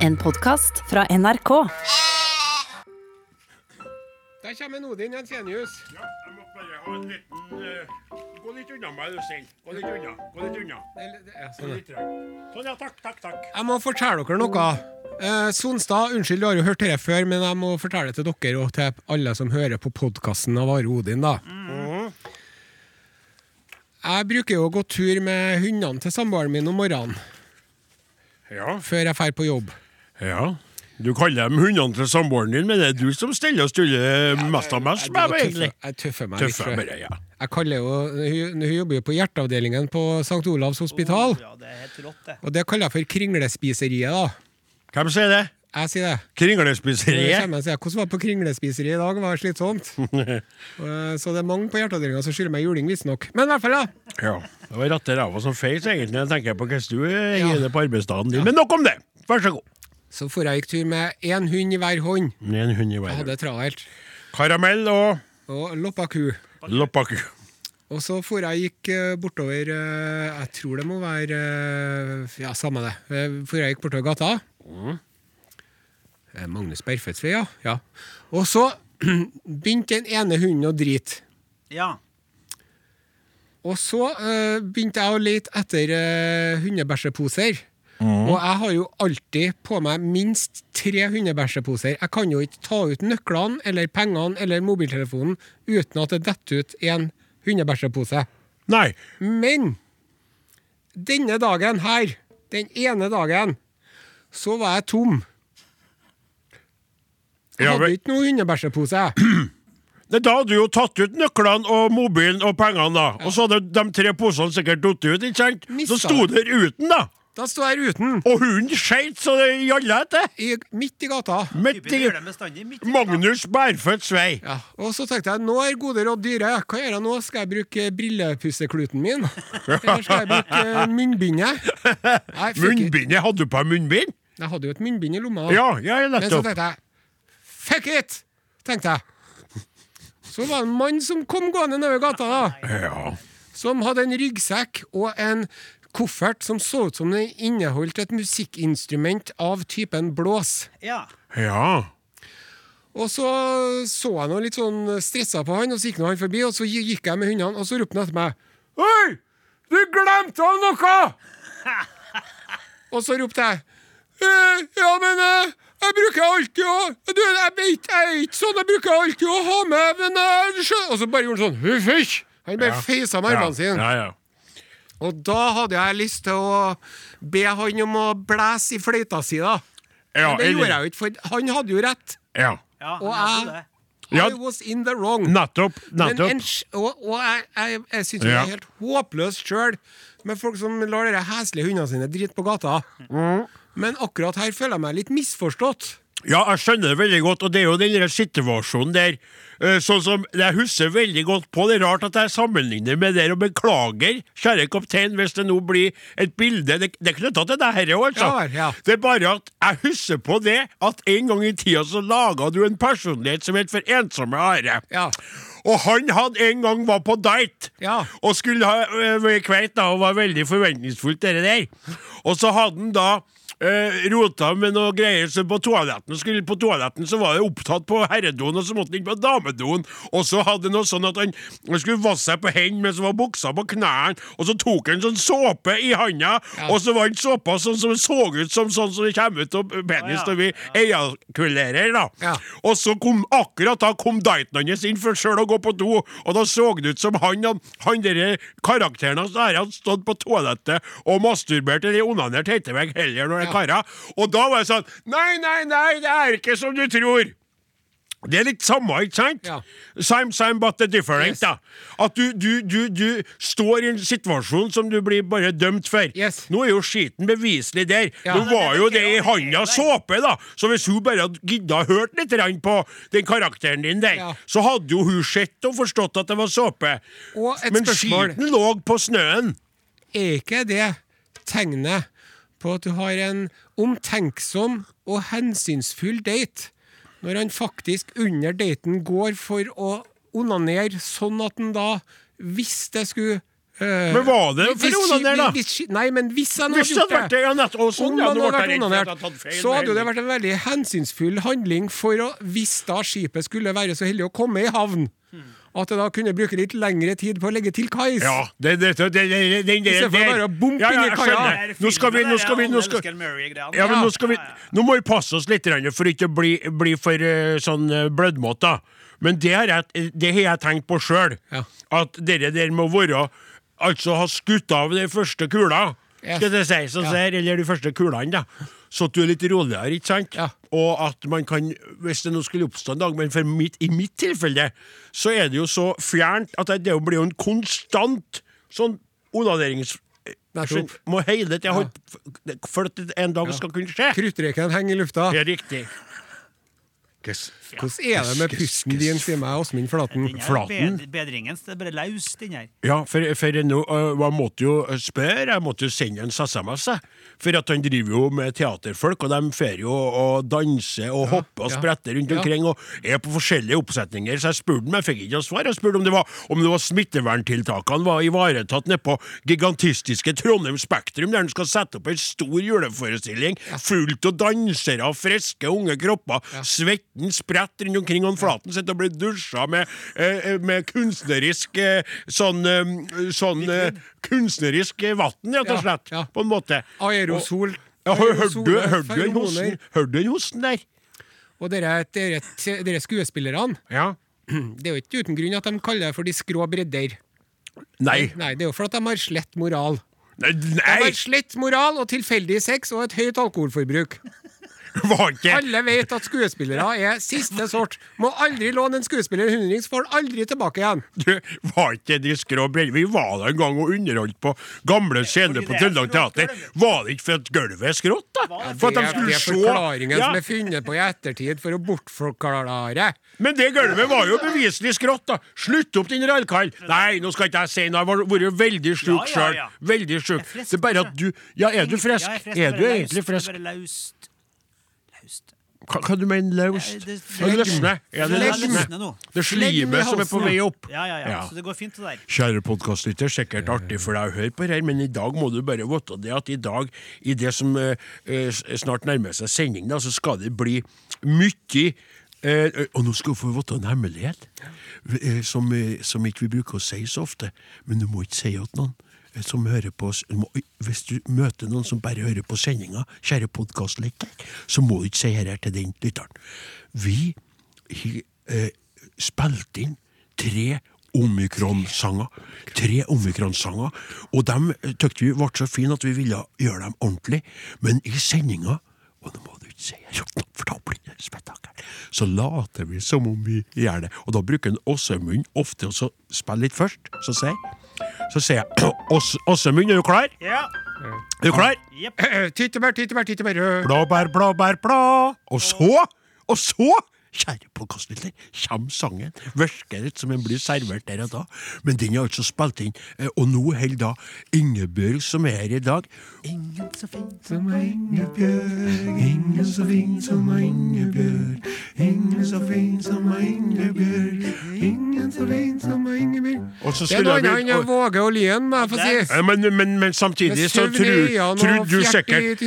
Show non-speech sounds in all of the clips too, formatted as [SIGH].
En podkast fra NRK. Der kommer Odin Jensenius. Ja, jeg må bare ha en liten uh, Gå litt unna meg, du snill. Gå litt unna. Gå litt unna. Eller, det er Gå sånn. litt. Sånn, ja. Takk, takk, takk. Jeg må fortelle dere noe. Eh, Sonstad, unnskyld, du har jo hørt dette før, men jeg må fortelle det til dere og til alle som hører på podkasten av Are Odin. da. Jeg bruker jo å gå tur med hundene til samboeren min om morgenen Ja, før jeg drar på jobb. Ja. Du kaller dem hundene til samboeren din, men det er du som steller og stuller mest av mest med tøffer- egentlig. jeg tøffer meg litt. Tøffe jeg. bare, ja. Jeg kaller jo, hun, hun jobber jo på hjerteavdelingen på St. Olavs hospital. Ja, det er helt rått, det. Og det kaller jeg for kringlespiseriet. da. Hvem sier det? Jeg sier det. Kringlespiseriet? jeg. Hvordan var det på kringlespiseriet i dag? Det var slitsomt. [LAUGHS] Eh, Så det er mange på hjerteavdelinga som skylder meg juling, visstnok. Men i hvert fall, da. Ja. Det var rette ræva som feis, egentlig. Jeg tenker på hvordan du Ja. det på arbeidsdagen din. Men nok om det! Vær så god. Så for jeg gikk tur med én hund i hver hånd. En hund i Jeg hånd. hadde det travelt. Karamell og Og loppa ku. loppaku. Og så for jeg gikk eh, bortover eh, Jeg tror det må være eh, Ja, samme det. Eh, For jeg gikk bortover gata. Eh, Magnus Berfetsvei, ja. ja. Og så [CLEARS THROAT] begynte den ene hunden å drite. Ja. Og så eh, begynte jeg å lete etter uh, hundebæsjeposer. Og jeg har jo alltid på meg minst tre hundebæsjeposer. Jeg kan jo ikke ta ut nøklene eller pengene eller mobiltelefonen uten at det detter ut en hundebæsjepose. Nei. Men denne dagen her, den ene dagen, så var jeg tom. Jeg hadde ikke noen hundebæsjepose. [CLEARS THROAT] Da hadde du jo tatt ut nøklene og mobilen og pengene, da. Og så hadde de tre posene sikkert falt ut, ikke sant? Så sto der uten, da. Da sto jeg uten, Og hunden skeit så det gjalla etter. i, midt i gata. Midt i midt i Magnus Bærfødts vei. Ja, og så tenkte jeg, nå er gode råd dyre. Hva gjør jeg nå? Skal jeg bruke brillepussekluten min? Eller skal jeg bruke eh, munnbindet? Munnbindet, hadde du på deg munnbind? Jeg hadde jo et munnbind i lomma. Ja, ja, Men så tenkte jeg, fuck it! Tenkte jeg. Så var det en mann som kom gående nedover gata, da. Ja. Som hadde en ryggsekk og en koffert som så ut som den inneholdt et musikkinstrument av typen blås. Ja. ja. Og så så jeg noe litt sånn stressa på han, og så gikk han forbi, og så gikk jeg med hundene, og så ropte han etter meg Hei! Du glemte av noe! [LAUGHS] og så ropte jeg «Eh, Ja, men eh, jeg bruker alltid å Du, jeg er ikke sånn, jeg bruker alltid å ha med men eh, Og så bare gjorde han sånn «Huff, huff. Han bare feisa med armene sine. Ja, ja. Og da hadde jeg lyst til å be han om å blæse i fløyta si, da. Ja, Men det gjorde jeg jo ikke, for han hadde jo rett. ja. ja Og jeg-. Ja. I was in the wrong. Nettopp. Men Nettopp. en, og, og jeg, jeg, jeg syns det er helt håpløst sjøl med folk som lar de heslige hundene sine drite på gata. Mm. Men akkurat her føler jeg meg litt misforstått. Ja, jeg skjønner det veldig godt, og det er jo den der situasjonen der. eh, Sånn som Jeg husker veldig godt på det. er Rart at jeg sammenligner med det, og beklager, kjære kaptein, hvis det nå blir et bilde Det, det er knytta til deg òg, altså. Ja ja. Det er bare at jeg husker på det at en gang i tida så laga du en personlighet som het For ensomme are. Ja. Og han hadde en gang var på date Ja. og skulle ha øh, kveit da, og var veldig forventningsfullt, det der. Og så hadde han da øh, rota med noe greier så på toaletten. Skulle på toaletten, så var det opptatt på herredoen, og så måtte han inn på damedoen. Og så hadde han noe sånn at han, han skulle vaske seg på hendene, men så var buksa på knærne, og så tok han sånn såpe i handa, og så var han såpa sånn som det så ut som sånn som det kommer ut av penis når vi ejakulerer, da. Ja. Og så kom akkurat da kom daten hans inn for sjøl å gå på do, og da så det ut som han han, han der karakteren hans der hadde stått på toalettet og masturbert eller onanert heter vekk heller når det er. Og da var det sånn Nei, nei, nei, det er ikke som du tror. Det er litt samme, ikke sant? Ja. Same, same, but the different. Yes. da. At du, du, du, du står i en situasjon som du blir bare dømt for. Yes. Nå er jo skiten beviselig der. Ja. Nå var jo det i handa såpe, da. Så hvis hun bare hadde gidda hørt litt på den karakteren din der, Ja. så hadde jo hun sett og forstått at det var såpe. Men spørsmål. skiten lå på snøen. Er ikke det tegnet på at du har en omtenksom og hensynsfull date, når han faktisk under daten går for å onanere, sånn at han da, hvis det skulle Men var det for onaner, da? hvis- Nei, men hvis han hadde gjort vært det, ja, nettopp. Sånn, ja, hadde vært onanert, så hadde det vært en veldig hensynsfull handling for å, hvis da skipet skulle være så heldig å komme i havn, at jeg da kunne bruke litt lengre tid på å legge til kais. Ja, det, det, det, det, det, det, det, Istedenfor bare å bompe inn i kaia. Nå skal vi, nå skal vi, nå skal, ja, men nå, skal vi, nå må vi passe oss litt for ikke å bli, bli for eh, sånn uh, da. Men det har jeg, det har jeg tenkt på sjøl. Ja. At dere der må være Altså ha skutt av de første kula, skal det si, som Ja. sier, eller de første kulene, da. Så at du er litt roligere, ikke sant? Ja. Og at man kan, hvis det nå skulle oppstå en dag, men for mitt, i mitt tilfelle, så er det jo så fjernt at det, blir jo en konstant sånn onanerings... Nettopp. Må hele tida ja. For at det en dag skal kunne skje. Kruttreken henger i lufta. Det er riktig. Hvordan er det med pusten din, sier meg Åsmund Flaten? Flaten. Bedringens. Det er bare løs, den her. Ja, for, for nå, øh, jeg måtte jo spørre, jeg måtte jo sende en SMS, jeg. For at han driver jo med teaterfolk, og de fer jo og danser og hopper og spretter rundt omkring og er på forskjellige oppsetninger. Så jeg spurte ham, jeg fikk ikke noe svar. Jeg spurte om det var, om det var smitteverntiltakene var ivaretatt nede på gigantistiske Trondheim Spektrum, der han skal sette opp en stor juleforestilling fullt av dansere, friske unge kropper. Svetten spretter rundt omkring, han Flaten sitter og blir dusja med, eh, med kunstnerisk eh, sånn, eh, sånn kunstnerisk vann, rett og slett. ja. På en måte. Aerosol. Ja, Hørte du, den hosten, der? Og dere, skuespillerne, Ja. det er jo ikke uten grunn at de kaller det for de skrå bredder. Nei. Nei, det er jo for at de har slett moral. Nei, De har slett moral og tilfeldig sex og et høyt alkoholforbruk. [LAUGHS] Alle vet at skuespillere er siste sort. Må aldri låne en skuespiller en hundrings, får den aldri tilbake igjen. Du, var ikke de skrå? Vi var der en gang og underholdt på gamle scener på er Trøndelag Teater. Var det ikke for at gulvet er skrått, da? For at det, de er- se det er forklaringen Ja, som er funnet på i ettertid for å bortforklare. Men det gulvet var jo beviselig skrått, da. Slutt opp, din rallkall. Nei, nå skal ikke jeg si noe. Jeg har vært veldig sjuk Ja, ja, sjøl. Veldig sjuk. Er Det er bare at du Ja, er du frisk? Ja, Er bare du egentlig frisk? Det er bare løst. Løst. Hva, hva du mener løst? Nei, det- det løsner. Ja, det Det løsner. Det slimet som er på vei opp. Ja, ja, ja. Ja. Så det går fint, det der. Kjære podkastlytter, sikkert artig for deg å høre på det her, men i dag må du bare vite det at i dag, i det som eh, eh, snart nærmer seg sending, da, så skal det bli mye eh, Og nå skal du få vite en hemmelighet eh, som, eh, som ikke vi bruker å si så ofte, men du må ikke si til noen. Eh, Som hører på oss. Må, hvis du møter noen som bare hører på sendinga, kjære podkastlytter, så må du ikke si dette til den lytteren. Vi eh, spilte inn tre omikron-sanger. Tre omikron-sanger. Og dem eh, tykte vi ble så fine at vi ville gjøre dem ordentlig. Men i sendinga og nå må du ikke si for da blir det spetakkel. Så later vi som om vi gjør det. Og da bruker en munn ofte å spille litt først. Så sier så sier jeg [CLEARS THROAT] «Ås- Åsemund, er du klar? Ja. Er du klar? Jepp. Tyttebær, tyttebær, tyttebær. Blåbær, blåbær, blå. Og så, og så, kjære podkastlytter, kjem sangen. Virker det som den blir servert der og da. Men den er altså spilt inn. eh, Og nå holder da Ingebjørg, som er her i dag Ingen så fin som Ingebjørg, ingen så fin som Ingebjørg. Ingen så fin som Ingebjørg, ingen så fin som Ingebjørg. Og så Det er skulle noe annet enn Våge og Lien, må jeg få si. men, men, men samtidig så og du sikkert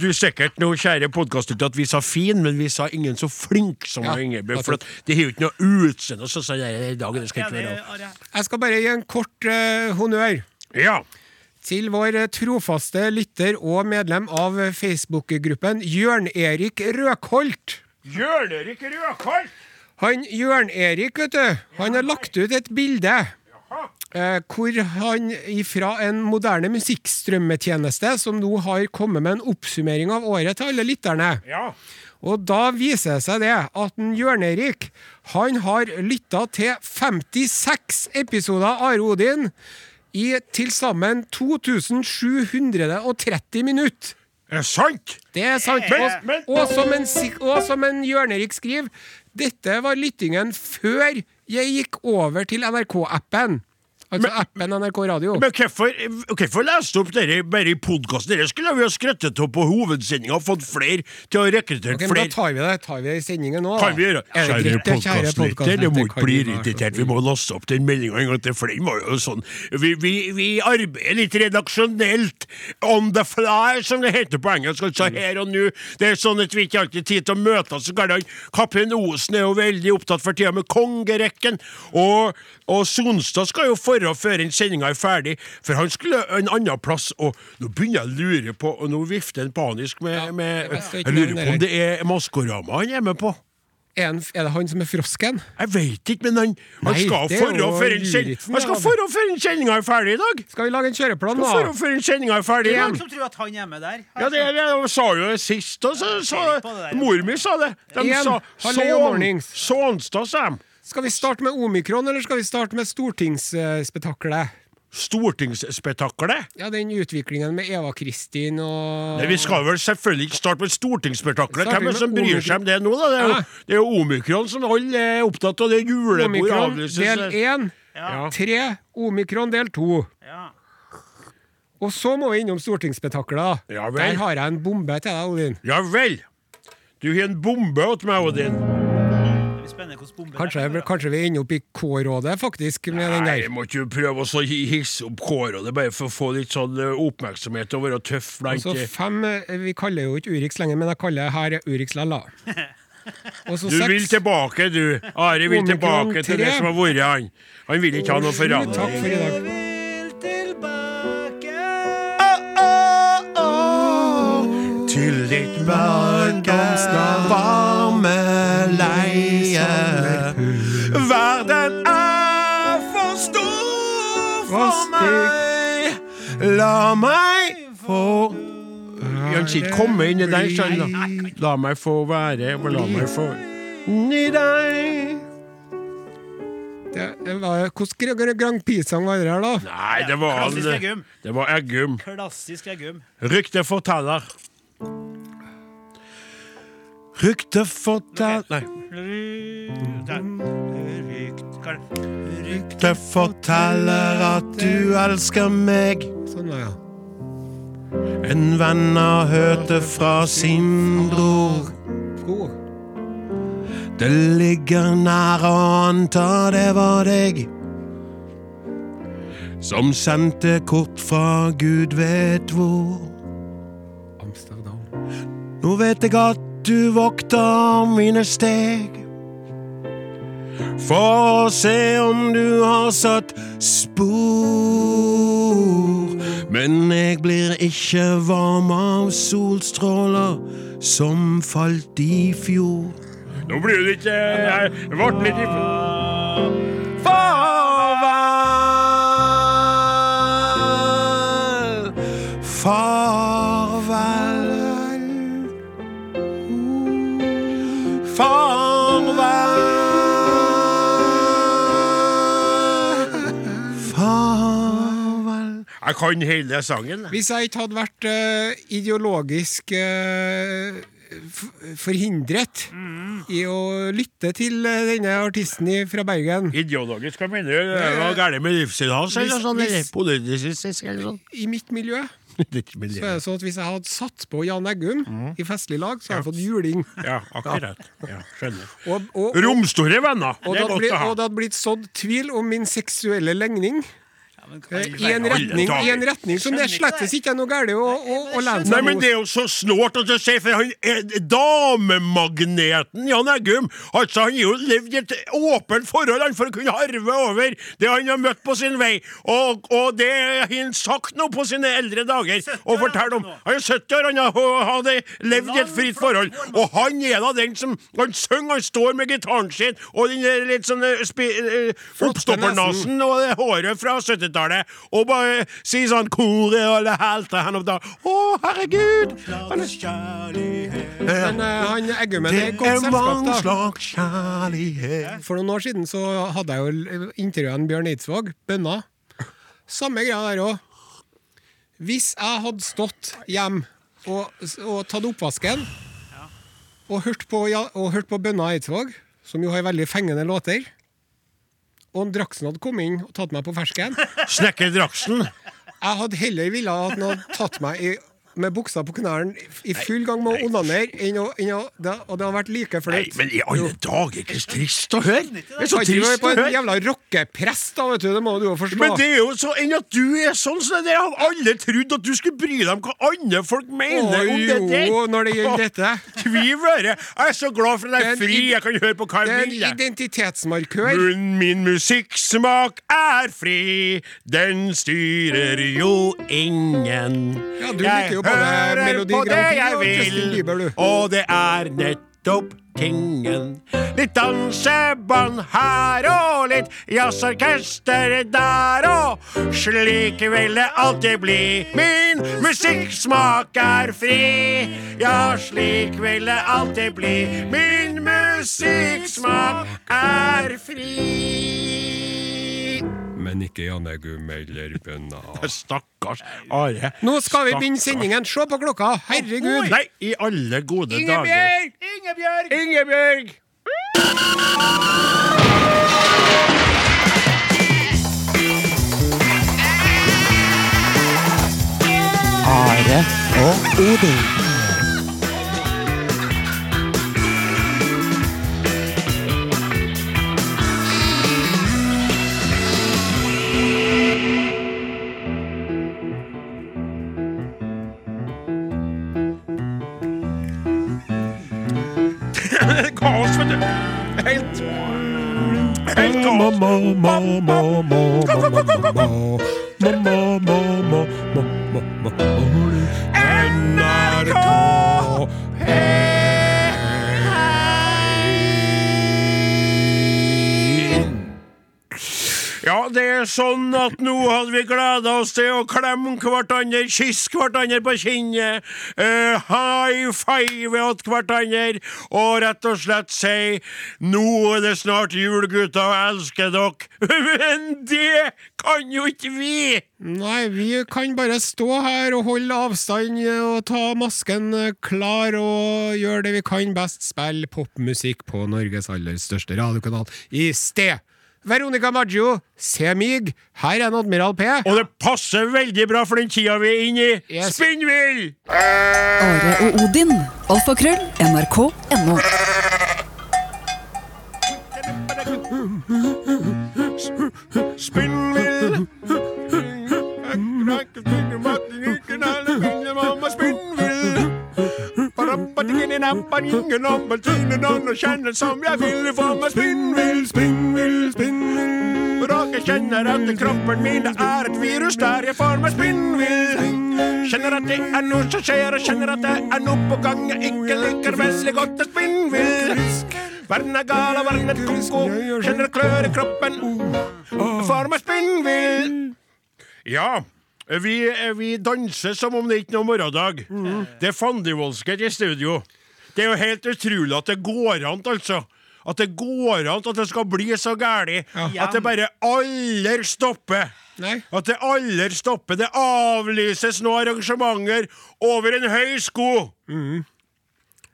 du sikkert nå, kjære podkastlytter, at vi sa fin, men vi sa ingen så flink som Ja, Ingebjørg. For at det har jo ikke noe utseende, så sa jeg i dag. Det skal ikke være Jeg skal bare gi en kort uh, honnør Ja. til vår eh, trofaste lytter og medlem av Facebook-gruppen Jørn-Erik Røkholt. Jørn-Erik Røkholt? Han Jørn-Erik, vet du, han har lagt ut et bilde eh, hvor han fra en moderne musikkstrømmetjeneste, som nå har kommet med en oppsummering av året til alle lytterne. Ja. Og da viser det seg det at en Jørn-Erik han har lytta til 56 episoder av Are Odin i til sammen 2730 minutter. Er det sant? Det er sant. Og, og som en, og som en Jørn-Erik skriver, dette var lyttingen før jeg gikk over til NRK-appen. Altså appen NRK Radio. Men hvorfor, hvorfor leste du opp dere bare i podkasten? Dere skulle vi ha skrøttet opp på hovedsendinga og fått flere til å rekruttere Ok, men da tar vi det tar vi det i sendingen nå. da. Kan vi gjøre? Er det kjære podkastlytter, det må ikke bli irritert. Vi må laste opp den meldinga en gang til, for den var jo sånn Vi, vi, vi arbeider litt redaksjonelt. On the fly, som det heter på engelsk. Altså her og nå. Det er sånn at vi ikke alltid har tid til å møtes. Så kan han- Kaptein Osen er jo veldig opptatt for tida med kongerekken. Og, og Sonstad skal jo forå før en sendinga er ferdig, for han skulle en annen plass. Og nå begynner jeg å lure på Og nå vifter han panisk med, Ja, med er ikke Jeg lurer på om det er Maskorama han er med på. Er, han- er det han som er frosken? Jeg veit ikke, men han, han Nei, er Han skal da. forå før en sendinga er ferdig i dag! Skal vi lage en kjøreplan, Skal forå da? før en sendinga er ferdig i Hvem som tror at han er med der? Ja, det, det, jeg sa jo det sist, og så der. Mor mi sa det. De en, sa så, mornings. Sa de. Skal vi starte med omikron, eller skal vi starte med stortingsspetakkelet? Stortingsspetakkelet. Ja, den utviklingen med Eva Kristin og Nei, Vi skal vel selvfølgelig ikke starte med stortingsspetakkelet. Hvem er det som bryr omikron. seg om det nå, da? Det er jo, Ja. det er jo omikron som alle er opptatt av. Det er julebord Omikron avlyses. del én. Ja. Tre. Omikron del to. Ja. Og så må vi innom stortingsspetakkelet. Ja vel. Der har jeg en bombe til deg, Odin. Ja vel. Du har en bombe til meg, Odin. Kanskje, kanskje vi ender opp i K-rådet, faktisk, med den Nei, der. Nei, må ikke prøve å hisse opp kåret, bare for å få litt sånn eh, oppmerksomhet og være tøff blant Så fem eh, Vi kaller jo ikke Urix lenger, men jeg kaller her Urix Lella. [LAUGHS] Også du Du vil tilbake, du. Ari vil Omikron tilbake til det som har vært han. Han vil ikke ha noe Takk for forandring. i dag. vil tilbake Til ditt mørke, meg. La meg få Han sier 'komme i deg', skjønner du. La meg få være, la meg få inni deg. Det, det var, hvordan Gra- Grand Prix-sang var det her, da? Nei, det var Klassisk Eggum. Det var Eggum. Klassisk Eggum. Ryktet forteller. Ryktet forteller Nei. Rykte forteller at du elsker meg. Sånn, ja. En venn har hørt det fra sin bror. Det ligger nær å anta det var deg. Som sendte kort fra Gud vet hvor. Amsterdam. Nå vet jeg at du vokter mine steg. For å se om du har satt spor. Men jeg blir ikke varm av solstråler som falt i fjor. Nå blir det ikke Jeg ble litt i Farvel. Jeg kan hele sangen. Hvis jeg ikke hadde vært uh, ideologisk uh, forhindret i å lytte til eh, denne artisten i- fra Bergen Ideologisk, hva mener du? Det var gærent med livsstilen hans, eller sånn? Politisk, eller sånn? I mitt miljø [LAUGHS] er så er det. sånn at hvis jeg hadde satt på Jan Eggum i festlig lag, så hadde jeg fått juling. Ja, akkurat. Ja, skjønner. [LAUGHS] Og, og, og, Romstore venner. og, Det er godt å ha. og det hadde blitt sådd tvil om min seksuelle legning. I en, retning, I en retning som det slettes ikke er noe galt å, å, å lene Nei, men. Det er jo så snålt at du sier, for han er damemagneten Jan Eggum Altså, Han har jo levd i et åpent forhold han for å kunne harve over det han har møtt på sin vei. Og, og det har han sagt nå på sine eldre dager. Og fortell om. Han er 70 år, han har- hadde levd i et fritt forhold. Og han er da den som Han synger, han står med gitaren sin og den litt sånn oppstoppernasen og det håret fra 70-tallet, og bare si sånn Kore og alle helter hen og da Å, herregud! Han er Men uh, han Eggumen er et godt selskap, da. slags kjærlighet For noen år siden så hadde jeg jo intervjuet Bjørn Eidsvåg, bønna. Samme greia der òg. Hvis jeg hadde stått hjem og, og tatt oppvasken og hørt på, ja, og hørt på bønna Eidsvåg, som jo har veldig fengende låter, og en Draksen hadde kommet inn og tatt meg på fersken. Snekker Draksen. Jeg hadde heller ville at han hadde tatt meg i, med buksa på knærne i full gang med å onanere, å, å det, Og det hadde vært like flaut. men i alle dager, ikke trist å høre! Det er så Kan ikke være trist på å en jævla rockeprest, da, vet du. Det må du jo forstå. Men det er jo så enn at du er sånn, så det hadde alle trodd at du skulle bry deg om hva andre folk mener Å, om det der. jo, når det gjelder dette. [LAUGHS] Tviv øre. Jeg er så glad for at jeg er er fri, jeg kan høre på hva Det er en identitetsmarkør. Munnen min musikksmak er fri, den styrer jo ingen. Ja, du liker jo Melodi på det Grand Prix jeg og Justin vil, Bieber, du. og det er nettopp tingen. Litt dansebånd her og litt jazzorkester der og slik vil det alltid bli. Min musikksmak er fri, ja, slik vil det alltid bli. Min musikksmak er fri. Men ikke Janne Gum eller Bønna. [LAUGHS] Stakkars Are. Nå skal vi begynne sendingen. Se på klokka! Herregud! Nei, i alle gode dager. Ingebjørg! Ingebjørg! Ingebjørg! Are og Odin. Oss til å klemme hverandre, kysse hverandre på kinnet, uh, high five åt hverandre, og rett og slett si nå er det snart jul, gutta, og elsker dere. [LAUGHS] Men det kan jo ikke vi! Nei, vi kan bare stå her og holde avstand og ta masken klar og gjøre det vi kan best, spille popmusikk på Norges aller største radiokanal i sted. Veronica Maggio, se mig, her er en Admiral P. Og det passer veldig bra for den tida vi er inne i. Yes. Spinnvill! Are og Odin. Alfakrøll. NRK.no. Spinnvill. Spinnvill, spinnvill, spinnvill. Jeg kjenner at kroppen min er et virus der jeg får meg spinnvill. Kjenner at det er noe som skjer, og kjenner at det er noe på gang jeg ikke liker veldig godt. Er spinnvill. Verden er gal, og verden er ko-ko. Kjenner det klør i kroppen. Jeg får meg spinnvill. Ja. Vi, vi danser som om det ikke er morgendag. Det er fandenivoldske i studio. Det er jo helt utrolig at det går an, altså. At det går an at det skal bli så gæli. At det bare aldri stopper. Nei. At det aldri stopper. Det avlyses nå arrangementer over en høy sko.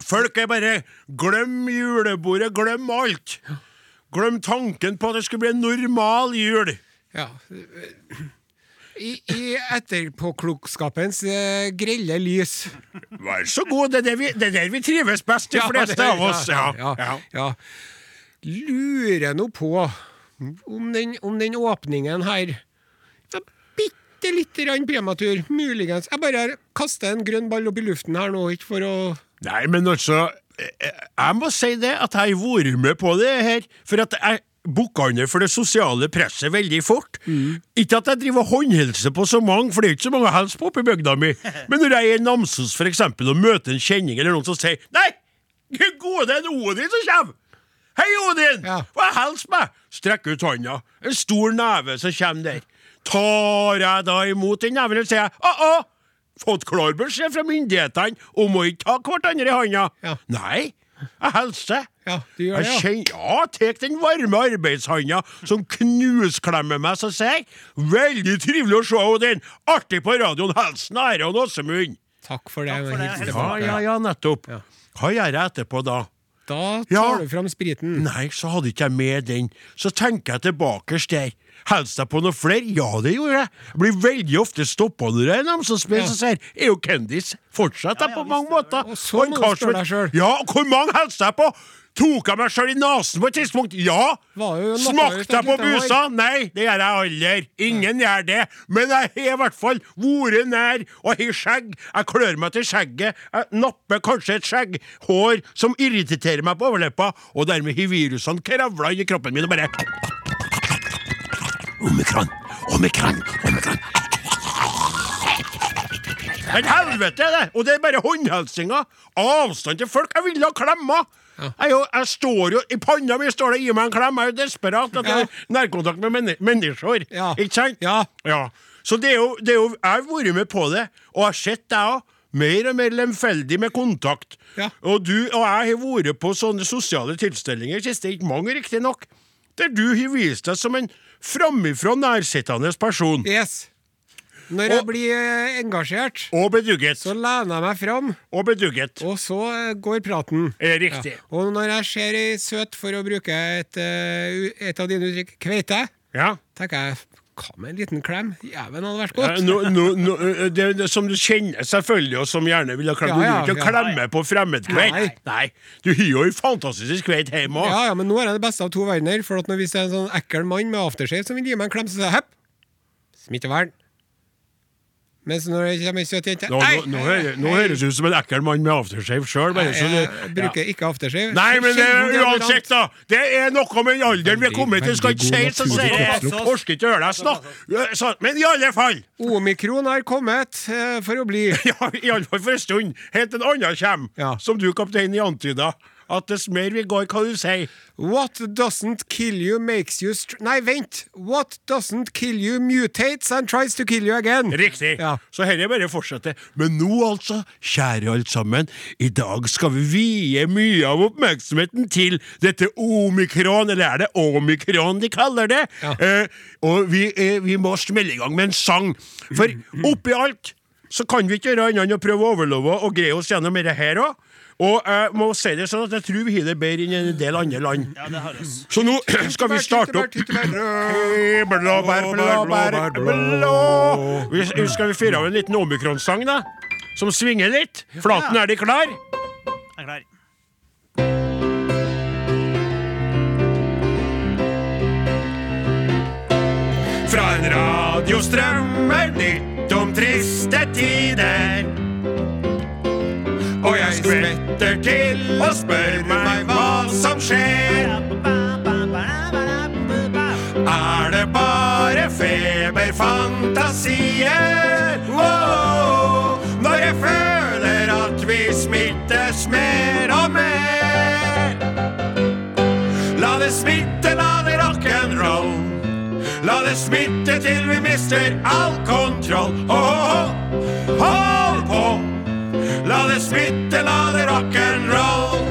Folk er bare Glem julebordet, glem alt. Glem tanken på at det skulle bli en normal jul. Ja. I, i etterpåklokskapens eh, grelle lys. Vær så god, det er der vi, det er der vi trives best, de Ja, fleste av oss. Ja, ja, ja. ja. Lurer nå på om den, om den åpningen her ja, Bitte lite grann prematur, muligens. Jeg bare kaster en grønn ball opp i luften her nå, ikke for å Nei, men altså eh, Jeg må si det, at jeg har vært med på det her. For at jeg bukka under for det sosiale presset veldig fort. Ikke at jeg driver håndhilser på så mange, for det er ikke så mange å hilse på oppe i bygda mi. [LAUGHS] Men når jeg er i Namsos for eksempel, og møter en kjenning eller noen som sier Nei, gode, det er en Odin som kommer! Hei, Odin! Ja. Hva hils meg? Strekk ut hånda. En stor neve som kommer der. Tar jeg da imot den neven, sier jeg å-å, fått klar beskjed fra myndighetene om å ikke ta hverandre i hånda. Ja. Nei, jeg hilser. Ja, du gjør det, ja. Jeg ja, tek den varme arbeidshanda som knusklemmer meg, så sier. Veldig trivelig å se, den. Artig på radioen. Hilsen Are og Åsemund. Takk for det. Takk for det. Ja, Ja, ja, ja, nettopp. Ja. Hva gjør jeg etterpå da? Da tar Ja. du fram spriten. Nei, så hadde ikke jeg med den. Så tenker jeg tilbake der. Hilste jeg på noe flere? Ja, det gjorde jeg. Jeg blir veldig ofte stoppa når jeg er dem som spiller, så sier jeg, er jo Kendis. Fortsetter jeg Ja, ja, på mange er måter. Og så må du spørre deg selv. Ja, hvor mange hilste jeg på? Tok jeg meg sjøl i nesen på et tidspunkt? Ja! Smakte jeg på busa? Nei, det gjør jeg aldri. Ingen gjør det. Men jeg har i hvert fall vært nær og har skjegg. Jeg klør meg til skjegget. Jeg napper kanskje et skjegghår som irriterer meg på overleppa, og dermed har virusene kravla inn i kroppen min og bare Omikron, omikron, omikron. Men helvete er det! Og det er bare håndhelsinga! Avstand til folk. Jeg ville ha klemmer! Jeg, er jo, jeg står jo, I panna mi står det 'gi meg en klem'. Jeg er jo desperat at jeg har nærkontakt med men mennesker. Ja. Ikke sant? Ja. Ja. Så det er, jo, det er jo Jeg har vært med på det, og jeg har sett deg òg. Mer og mer lemfeldig med kontakt. Ja. Og du og jeg har vært på sånne sosiale tilstelninger siste, ikke mange riktignok, der du har vist deg som en framifrå nærsittende person. Yes. Når Og- jeg blir eh, engasjert, Og bedugget. så lener jeg meg fram, Og bedugget. og så eh, går praten. Er riktig. Og når jeg ser ei søt, for å bruke et, eh, et av dine uttrykk, kveite, Ja. tenker jeg hva med en liten klem? Jæven, hadde vært godt. Ja, no, no, no, det, det, som du kjenner selvfølgelig, og som gjerne vil ha klem. Ja, Du vil ikke ja. klemme på fremmedkveit. Nei. Nei. Du har jo fantastisk kveit hjemme òg. Ja, ja, men nå er det det beste av to verdener. For at når det er en sånn ekkel mann med aftershave som vil gi meg en klem, så sier jeg hepp, smittevern. Mens når det kommer ei søt jente Nå, nå, nå, hører- nå høres du ut som en ekkel mann med aftershave sjøl. Jeg bruker ikke aftershave. Nei, men det, Sjelden deodorant. uansett, da. Det er noe med alderen vi er kommet til. Skal ikke si så sier jeg. Orker ikke høre deg snakke. Så- Men i alle fall. Omikron har kommet eh, for å bli. [LAUGHS] Ja, iallfall for en stund. Helt en annen kommer, Ja. som du, kaptein, antyda. At dess mer vi går, hva du sier. What doesn't kill you makes you str Nei, vent! What doesn't kill you mutates and tries to kill you again. Riktig. Ja. Så dette bare fortsetter. Men nå, altså, kjære alle sammen, i dag skal vi vie mye av oppmerksomheten til dette omikron, eller er det omikron de kaller det? Ja. Eh, og vi, eh, vi må smelle i gang med en sang. For oppi alt så kan vi ikke gjøre annet enn å prøve å overleve og greie oss gjennom dette her òg. Og jeg må si det sånn at jeg tror vi har det bedre enn en del andre land. Ja, det har oss. Så nå [CLEARS THROAT] skal vi starte opp Blåbær, blåbær, blå Skal vi fyre av en liten omikron-sang, da? Som svinger litt? Flaten, er de klar? Jeg er klar. Fra en radio strømmer nytt om triste tider. Og skvetter til og spør meg hva som skjer. Er det bare feberfantasier? Oh, når jeg føler at vi smittes mer og mer. La det smitte, la det rock'n'roll. La det smitte til vi mister all kontroll. Åh, oh, på! La det smitte, la det rock'n'roll.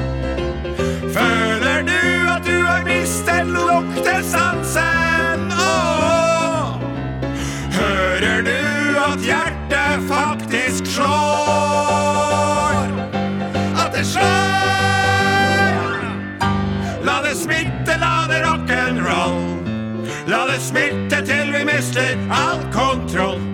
Føler du at du har mistet luktesansen? Oh, hører du at hjertet faktisk slår? At det slår! La det smitte, la det rock'n'roll. La det smitte til vi mister all kontroll.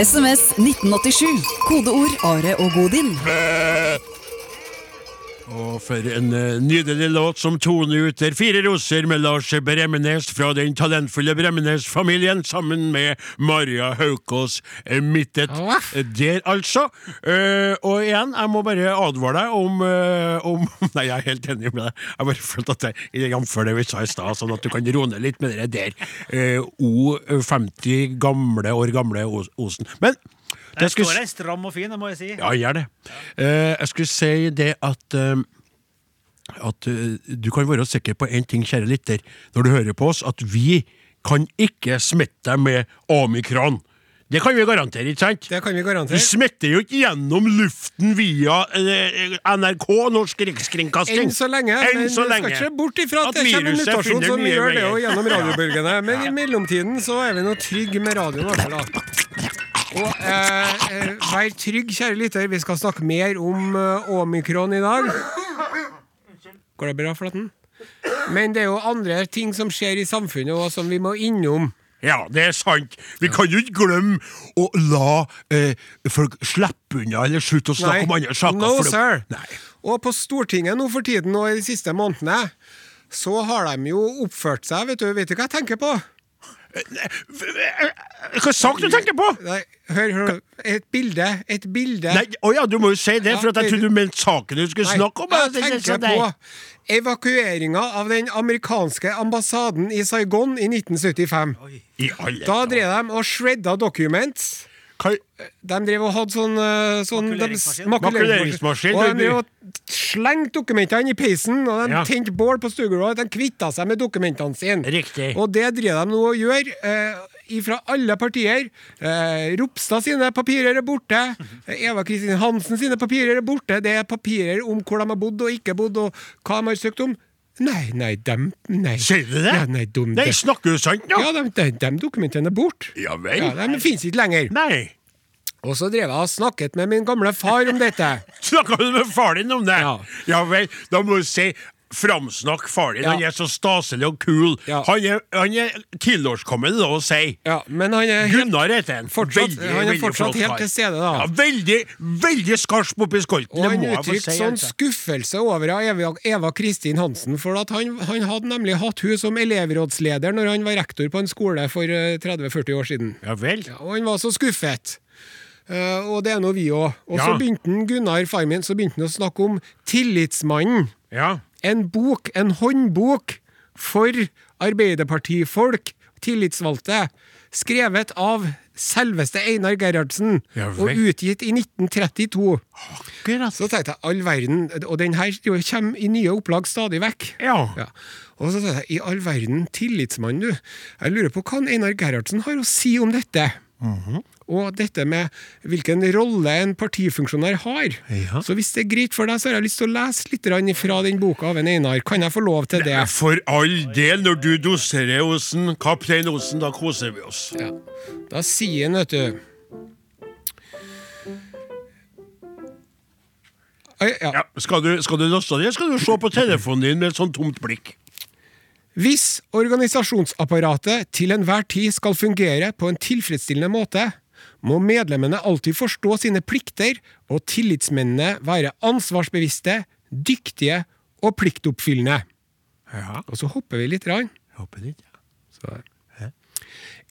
SMS 1987. Kodeord Are og Godin. Og for en eh, nydelig låt som toner ut der Fire roser med Lars Bremnes fra den talentfulle Bremnes-familien, sammen med Maria Haukås eh, Mittet. Der, altså. Eh, og igjen, jeg må bare advare deg om, om [LAUGHS] Nei, jeg er helt enig med deg. Jeg bare følte at jeg Jf. det vi sa i stad, sånn at du kan roe ned litt med det der. Eh, O50 gamle år gamle Osen. Men Der skulle står jeg stram og fin, det må jeg si. ja, gjør det. Uh, jeg skulle si det at uh, At eh, du kan være sikker på én ting, kjære lytter, når du hører på oss, at vi kan ikke smitte deg med omikron. Det kan vi garantere, ikke sant? Det kan vi garantere. Vi smitter jo ikke gjennom luften via eh, NRK, Norsk Rikskringkasting. Enn så lenge. Enn men så lenge. skal ikke bort ifra at, At det kommer en mutasjon som gjør det og jo gjennom radiobølgene. Men i mellomtiden så er vi nå trygge med radioen. i hvert fall, da. Og eh, eh, vær trygg, kjære lytter, vi skal snakke mer om eh, omikron i dag. Går det bra, Flatten? Men det er jo andre ting som skjer i samfunnet og som vi må innom. Ja, det er sant. Vi kan jo ikke glemme å la eh, folk slippe unna eller slutte å snakke om andre saker. No, for det- sir. Nei. Og på Stortinget nå for tiden og i de siste månedene, så har de jo oppført seg, vet du. Vet du hva jeg tenker på? Hva sak du tenker på? Nei, hør, hør. Et bilde. Et bilde. Nei, oh ja, du må jo si det, for at jeg trodde du mente saken du skulle Nei, snakke om. Jeg er tenker på evakueringa av den amerikanske ambassaden i Saigon i 1975. I alle Da drev de og shredda documents. Hva- De drev og hadde sånn, eh, sånn Makuleringsmaskin. Og de og slengte dokumentene i peisen, og de Ja. tente bål på stuegulvet. De kvitta seg med dokumentene sine. Riktig. Og det driver de nå og gjør. Eh, fra alle partier. Eh, Ropstad sine papirer er borte. Eva Kristin Hansen sine papirer er borte. Det er papirer om hvor de har bodd og ikke bodd, og hva de har søkt om. Nei, nei, dem Nei. Sier du det? Ja, nei, dum, Nei, snakker du sant nå? ja, de, de, de dokumentene er borte. Ja vel. Ja, de finnes ikke lenger. Nei. Og så drev jeg og snakket med min gamle far om dette. [LAUGHS] Snakka du med far din om det? Ja. ja vel, da må du si Framsnakk far din, Ja. han er så staselig og kul. Ja. Han er, han er tilårskommen, lov å si. Ja, men han er Gunnar heter han. fortsatt, han er fortsatt helt til stede, da. Ja, veldig, veldig skarp oppi skolten. Og han uttrykte sånn altså. skuffelse over Eva, Eva Kristin Hansen, for at han, han hadde nemlig hatt hun som elevrådsleder når han var rektor på en skole for eh, 30-40 år siden. Ja vel. Ja, og han var så skuffet. Uh, og det er nå vi òg. Og så begynte Gunnar, far min, så begynte han å snakke om Tillitsmannen. Ja. En bok, en håndbok for arbeiderpartifolk, tillitsvalgte, skrevet av selveste Einar Gerhardsen, Ja og utgitt i 1932. Akkurat. Så tenkte jeg all verden, og den her kommer i nye opplag stadig vekk. Ja. Ja. Og så tenkte jeg, i all verden, tillitsmann du, jeg lurer på hva Einar Gerhardsen har å si om dette. Mhm. Og dette med hvilken rolle en partifunksjonær har. Ja. Så hvis det er greit for deg, så har jeg lyst til å lese litt fra den boka av en Einar. Kan jeg få lov til det? For all del, når du doserer Osen, kaptein Osen, da koser vi oss. Ja. Da sier han, vet du ja. Skal du, skal du laste det, skal du se på telefonen din med et sånt tomt blikk. Hvis organisasjonsapparatet til enhver tid skal fungere på en tilfredsstillende måte, må medlemmene alltid forstå sine plikter og tillitsmennene være ansvarsbevisste, dyktige og pliktoppfyllende. Ja, Og så hopper vi litt. Rann. Hopper litt, Så.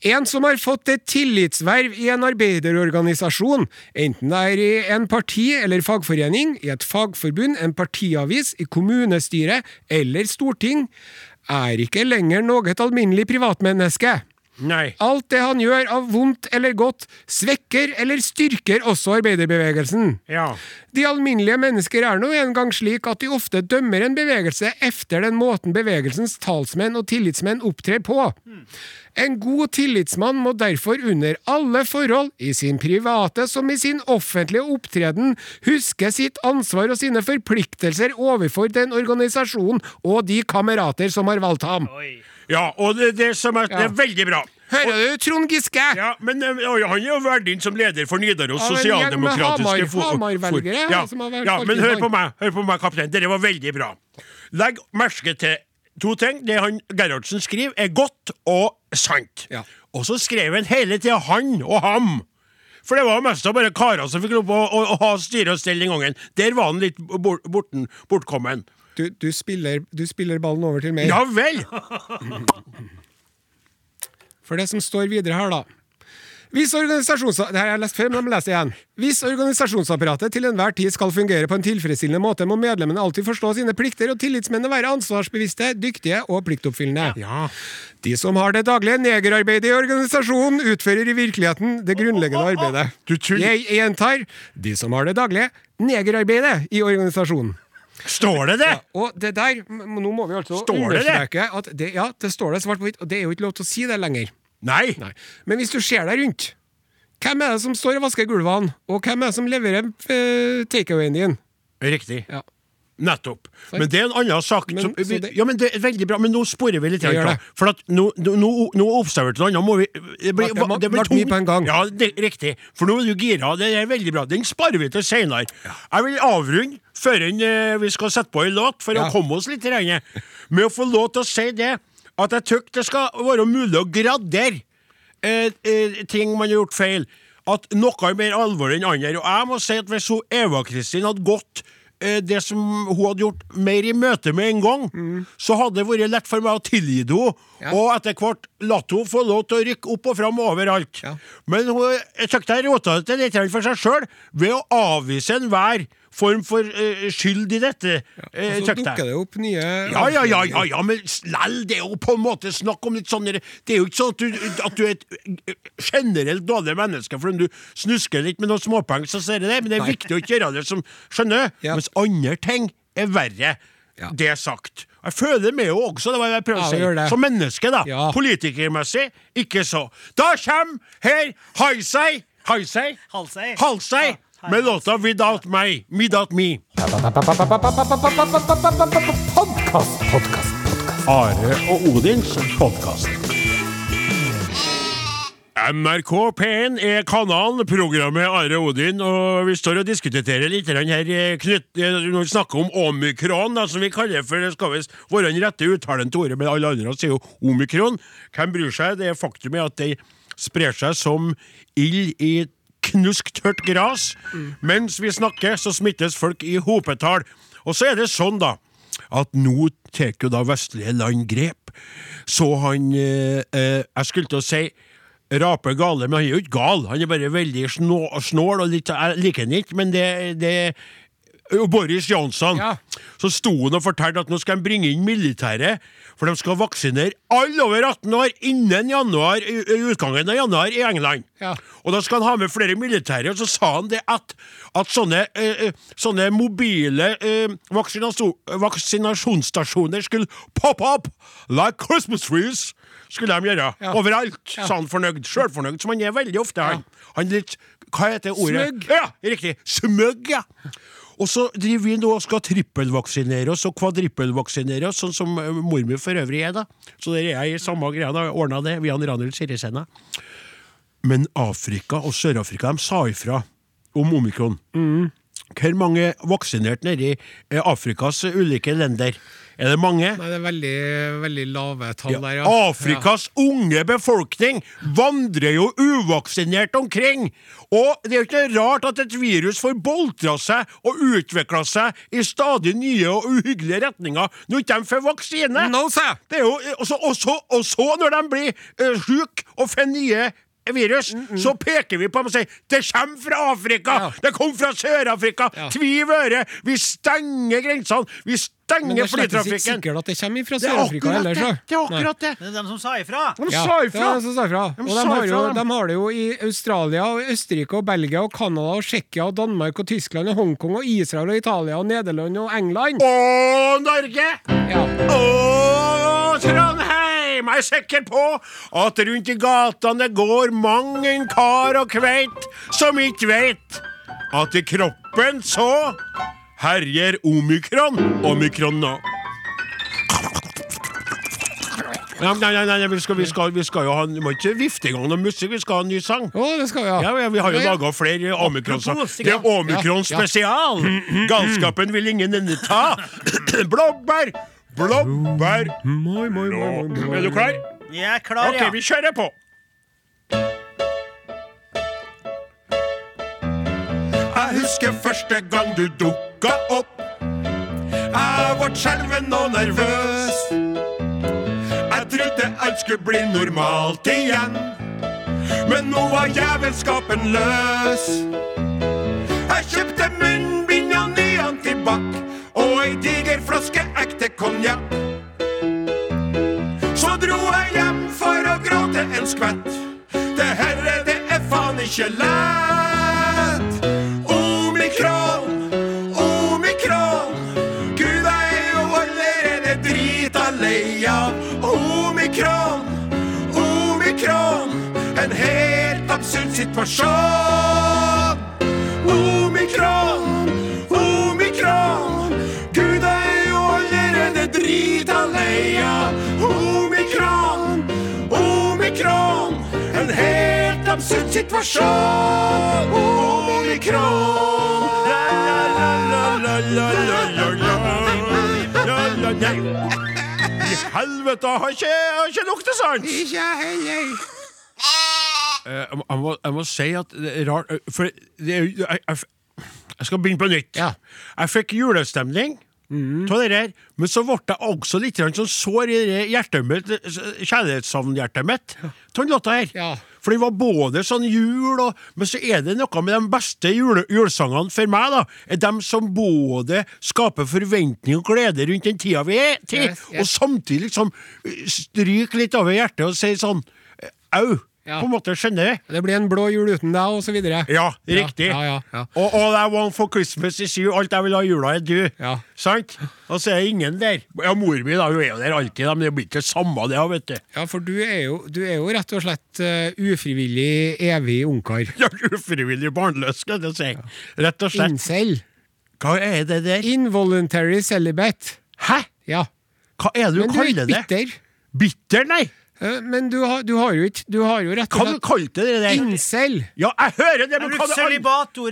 En som har fått et tillitsverv i en arbeiderorganisasjon, enten det er i en parti- eller fagforening, i et fagforbund, en partiavis, i kommunestyre eller storting, er ikke lenger noe alminnelig privatmenneske. Nei. Alt det han gjør av vondt eller godt, svekker eller styrker også arbeiderbevegelsen. Ja. De alminnelige mennesker er nå engang slik at de ofte dømmer en bevegelse efter den måten bevegelsens talsmenn og tillitsmenn opptrer på. En god tillitsmann må derfor under alle forhold, i sin private som i sin offentlige opptreden, huske sitt ansvar og sine forpliktelser overfor den organisasjonen og de kamerater som har valgt ham. Oi. Ja, og det, det som er, det er veldig bra. Hører du, Trond Giske? Ja, men eh, Han er jo valgt inn som leder for Nidaros med sosialdemokratiske Hamar-velgere, Ja, ja, men hør på meg, hør på meg, kaptein. Dette var veldig bra. Legg merke til to ting. Det han Gerhardsen skriver, er godt og sant. Ja. Og så skrev han hele tida han og ham. For det var mest av bare karer som fikk lov å, å, å ha styre og stell den gangen. Der var han litt bort, borten, bortkommen. Du, du, spiller, du spiller ballen over til meg. Ja vel! For det som står videre her, da. Hvis organisasjons... Det her har jeg lest før, men jeg igjen. Hvis organisasjonsapparatet til enhver tid skal fungere på en tilfredsstillende måte, må medlemmene alltid forstå sine plikter og tillitsmennene være ansvarsbevisste, dyktige og pliktoppfyllende. Ja. De som har det daglige negerarbeidet i organisasjonen, utfører i virkeligheten det grunnleggende arbeidet. Jeg gjentar de som har det daglige negerarbeidet i organisasjonen. Står det det? Og det der, nå må vi altså Står det det? understreke at det, ja, det står det svart på hvitt, og det er jo ikke lov til å si det lenger. Nei. Nei. Men hvis du ser deg rundt Hvem er det som står og vasker gulvene, og hvem er det som leverer uh, takeawayen din? Riktig. Ja. Nettopp. Men det er en annen sak. Men, som, vi, det- ja, men det er veldig bra, men nå sporer vi litt. Det. For at nå, nå, nå- observerte noe annet. Må vi, det blir, det- det blir tungt. på en gang. Ja, det, riktig. For nå er du gira. Det er veldig bra. Den sparer vi til seinere. Jeg vil avrunde før eh, vi skal sette på en låt, for Ja. å komme oss litt i regnet, med å få lov til å si det at jeg syns det skal være mulig å gradere eh, eh, ting man har gjort feil. At noe er mer alvorlig enn andre. Og jeg må si at hvis Eva Kristin hadde gått det som hun hadde gjort mer i møte med en gang, så hadde det vært lett for meg å tilgi henne, Ja. og etter hvert latt henne få lov til å rykke opp og fram overalt. Ja. Men hun, jeg jeg rota det til litt for seg sjøl ved å avvise enhver form for uh, skyld i dette. Ja, Og så tykte jeg. dukker det opp nye Ja, ja, ja, ja, ja, men lell, det er jo på en måte snakk om litt sånn Det er jo ikke sånn at du, at du er et eh, generelt dårlig menneske fordi du snusker litt med noen småpenger, så ser det det, men det er Nei. viktig å ikke gjøre det som skjønner, Ja. mens andre ting er verre. Ja. Det er sagt. Jeg føler med jo også, det var jeg prøvde Ja, å si. det. Som menneske, da. Ja. Politikermessig, ikke så. Da kommer her Haisei, Haisei, Halsei. Halsei, Ja, med låta Without Me, Without Me. Podkast, podkast, podkast. Are og Odins podkast. NRK P1 er kanalen, programmet Are Odin, og vi står og diskuterer litt her eh, knytt, eh, når vi snakker om omikron, da, som vi kaller for det skal visst være den rette uttalen til ordet, men alle andre sier jo omikron. Hvem bryr seg? Det faktum er at det sprer seg som ild i knusktørt gras. Mens vi snakker, så smittes folk i hopetall. Og så er det sånn, da, at nå tar jo da vestlige land grep. Så han eh, eh, Jeg skulle til å si rape gale, men han er jo ikke gal. Han er bare veldig snål, og litt, jeg liker han ikke, men det, det Boris Johnson. Ja. Så sto han og fortalte at nå skal de bringe inn militæret, for de skal vaksinere alle over 18 år innen januar, utgangen av januar i England. Ja. Og da skal han ha med flere militære, og så sa han det at, at sånne, eh, eh, sånne mobile eh, vaksinasjonsstasjoner skulle pop up like Christmas trees. Skulle de gjøre. Ja. Overalt, sa han fornøyd. Sjølfornøyd, som han er veldig ofte. Han, han litt Hva heter ordet? Smøgg. Ja, riktig. Smøgg, ja. Og så driver vi nå og skal trippelvaksinere oss og kvadrippelvaksinere oss, sånn som eh, mor mi for øvrig er, da. Så der er jeg i samme greia, da. Ordna det via Ranhild Sirisena. Men Afrika og Sør-Afrika, de sa ifra om omikron. Hvor mange vaksinerte nede i eh, Afrikas ulike lender? Er det mange? Nei, det er veldig, veldig lave tall Ja, der, ja. Afrikas unge befolkning vandrer jo uvaksinert omkring. Og det er jo ikke rart at et virus får boltra seg og utvikla seg i stadig nye og uhyggelige retninger når ikke de får vaksine. No! Det er jo, og, så, og, så, og så, når de blir uh, syke og får nye virus, så peker vi på dem og sier det kommer fra Afrika! Ja. Det kom fra Sør-Afrika! Ja. Tviv øre! Vi stenger grensene! Vi Men det er ikke sikkert at det kommer fra er Sør-Afrika heller, det! er akkurat det! Det er dem som sa ifra. De Ja, sa ifra! det er de som sa ifra. De Og de har, jo, de. har det jo i Australia, og Østerrike, og Belgia, og Canada, og Tsjekkia, og Danmark, og Tyskland, og Hongkong, og Israel, og Italia, og Nederland, og England. Og Norge! Ja. Og Trondheim! Jeg er sikker på at rundt i gatene det går mang en kar og kveit som ikke veit at i kroppen så herjer omikron. Omikron nå. Ja, nei, nei, nei, vi skal, vi skal, vi skal jo ha Vi må ikke vifte i gang noe musikk, vi skal ha en ny sang. Å, det skal vi ha. Ja, ja, Vi har jo Ja, ja. laga flere omikron-sanger. Det er omikron Ja, ja. spesial! Galskapen vil ingen ende ta. [CLEARS THROAT] Blåbær! Blåbær! Moi, moi, moi, moi, moi. Er du klar? Jeg er klar, ja. Ok, vi kjører på. Husker første gang du dukka opp. Jeg ble skjelven og nervøs. Jeg trodde alt skulle bli normalt igjen. Men nå var jævelskapen løs. Jeg kjøpte munnbind og ny antibac og ei diger flaske ekte konjakk. Så dro jeg hjem for å gråte en skvett. Det herre, det er faen ikke lett. Av omikron, omikron. Gud er jo allerede drita lei av omikron, omikron. En helt absurd situasjon. Omikron. I helvete, har ikke, har ikke luktesans! Ikke jeg heller. Eh, jeg, må- jeg, må, si at det er rart eh, For det er, jeg, jeg, jeg skal begynne på nytt. Ja. Jeg fikk julestemning av det der, men så ble jeg også litt sånn sår i kjærlighetssavnhjertet mitt av den låta her. Ja. For den var både sånn jul, og, men så er det noe med de beste jule, julesangene for meg, da. Er dem som både skaper forventning og glede rundt den tida vi er til, Yes, yes. og samtidig liksom stryker litt over hjertet og sier sånn Au! Ja. På en måte, skjønner du? Det blir en blå jul uten deg, og så videre. Ja, riktig. Ja, ja. Og All I want for Christmas is you. Alt jeg vil ha i jula, er du. Ja. Sant? Og så er det ingen der. Ja, mor mi da, hun er jo der alltid, men det blir ikke det samme, det, vet du. Ja, for du er jo, du er jo rett og slett uh, ufrivillig evig ungkar. [LAUGHS] Ja, Ufrivillig barnløs, skal jeg si. Rett og slett. Incel. Hva er det der? Involuntary celibate. Hæ? Ja. Hva er det du Men du er ikke bitter. Bitter, nei! Eh, Men du har, du har jo ikke Du har jo rett og du Hva kalte det der? Incel. Ja, jeg hører det, men hva det